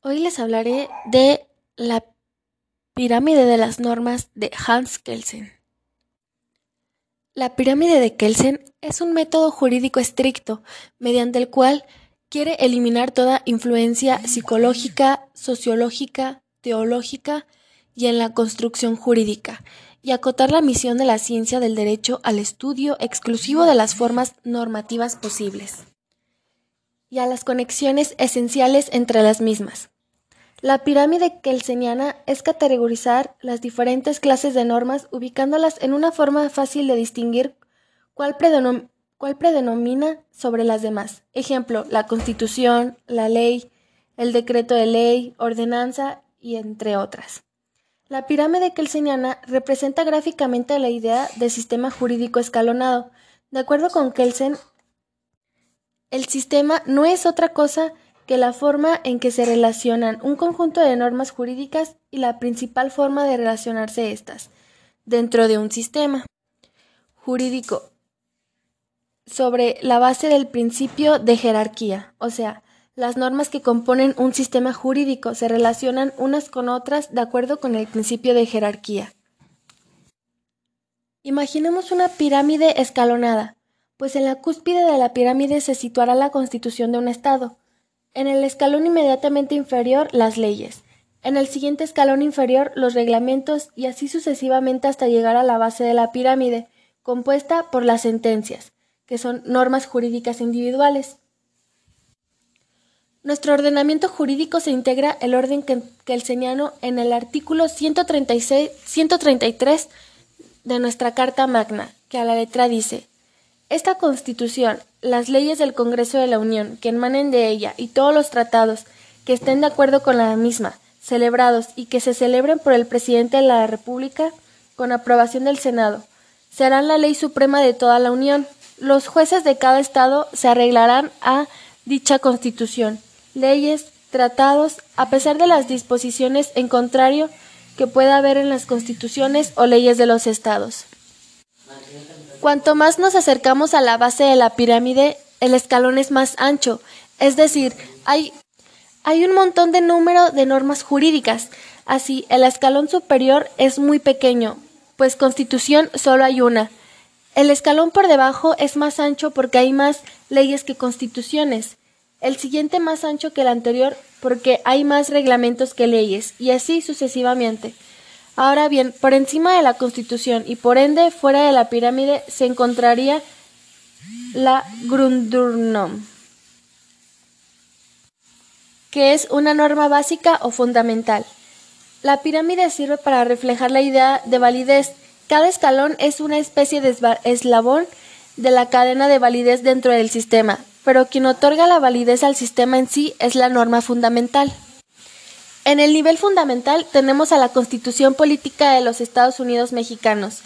Hoy les hablaré de la pirámide de las normas de Hans Kelsen. La pirámide de Kelsen es un método jurídico estricto mediante el cual quiere eliminar toda influencia psicológica, sociológica, teológica y en la construcción jurídica, y acotar la misión de la ciencia del derecho al estudio exclusivo de las formas normativas posibles y a las conexiones esenciales entre las mismas. La pirámide kelseniana es categorizar las diferentes clases de normas ubicándolas en una forma fácil de distinguir cuál, predomina sobre las demás. Ejemplo, la constitución, la ley, el decreto de ley, ordenanza y entre otras. La pirámide kelseniana representa gráficamente la idea de sistema jurídico escalonado. De acuerdo con Kelsen, el sistema no es otra cosa que la forma en que se relacionan un conjunto de normas jurídicas y la principal forma de relacionarse estas dentro de un sistema jurídico sobre la base del principio de jerarquía, o sea, las normas que componen un sistema jurídico se relacionan unas con otras de acuerdo con el principio de jerarquía. Imaginemos una pirámide escalonada pues en la cúspide de la pirámide se situará la constitución de un Estado. En el escalón inmediatamente inferior, las leyes. En el siguiente escalón inferior, los reglamentos y así sucesivamente hasta llegar a la base de la pirámide, compuesta por las sentencias, que son normas jurídicas individuales. Nuestro ordenamiento jurídico se integra el orden señalo en el artículo 136, 133 de nuestra Carta Magna, que a la letra dice esta Constitución, las leyes del Congreso de la Unión que emanen de ella y todos los tratados que estén de acuerdo con la misma, celebrados y que se celebren por el Presidente de la República con aprobación del Senado, serán la ley suprema de toda la Unión. Los jueces de cada Estado se arreglarán a dicha Constitución, leyes, tratados, a pesar de las disposiciones en contrario que pueda haber en las constituciones o leyes de los Estados. Cuanto más nos acercamos a la base de la pirámide, el escalón es más ancho, es decir, hay, hay un montón de número de normas jurídicas. Así, el escalón superior es muy pequeño, pues constitución solo hay una. El escalón por debajo es más ancho porque hay más leyes que constituciones. El siguiente más ancho que el anterior porque hay más reglamentos que leyes, y así sucesivamente. Ahora bien, por encima de la Constitución y por ende fuera de la pirámide se encontraría la Grundurnum, que es una norma básica o fundamental. La pirámide sirve para reflejar la idea de validez. Cada escalón es una especie de eslabón de la cadena de validez dentro del sistema, pero quien otorga la validez al sistema en sí es la norma fundamental. En el nivel fundamental tenemos a la Constitución Política de los Estados Unidos Mexicanos,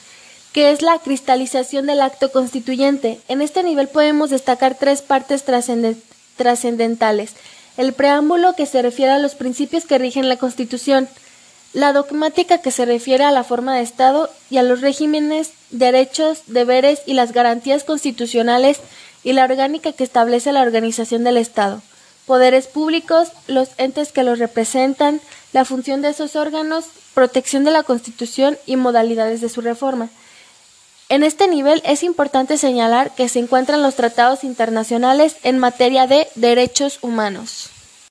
que es la cristalización del acto constituyente. En este nivel podemos destacar tres partes trascendentales. El preámbulo que se refiere a los principios que rigen la Constitución, la dogmática que se refiere a la forma de Estado y a los regímenes, derechos, deberes y las garantías constitucionales y la orgánica que establece la organización del Estado poderes públicos, los entes que los representan, la función de esos órganos, protección de la Constitución y modalidades de su reforma. En este nivel es importante señalar que se encuentran los tratados internacionales en materia de derechos humanos.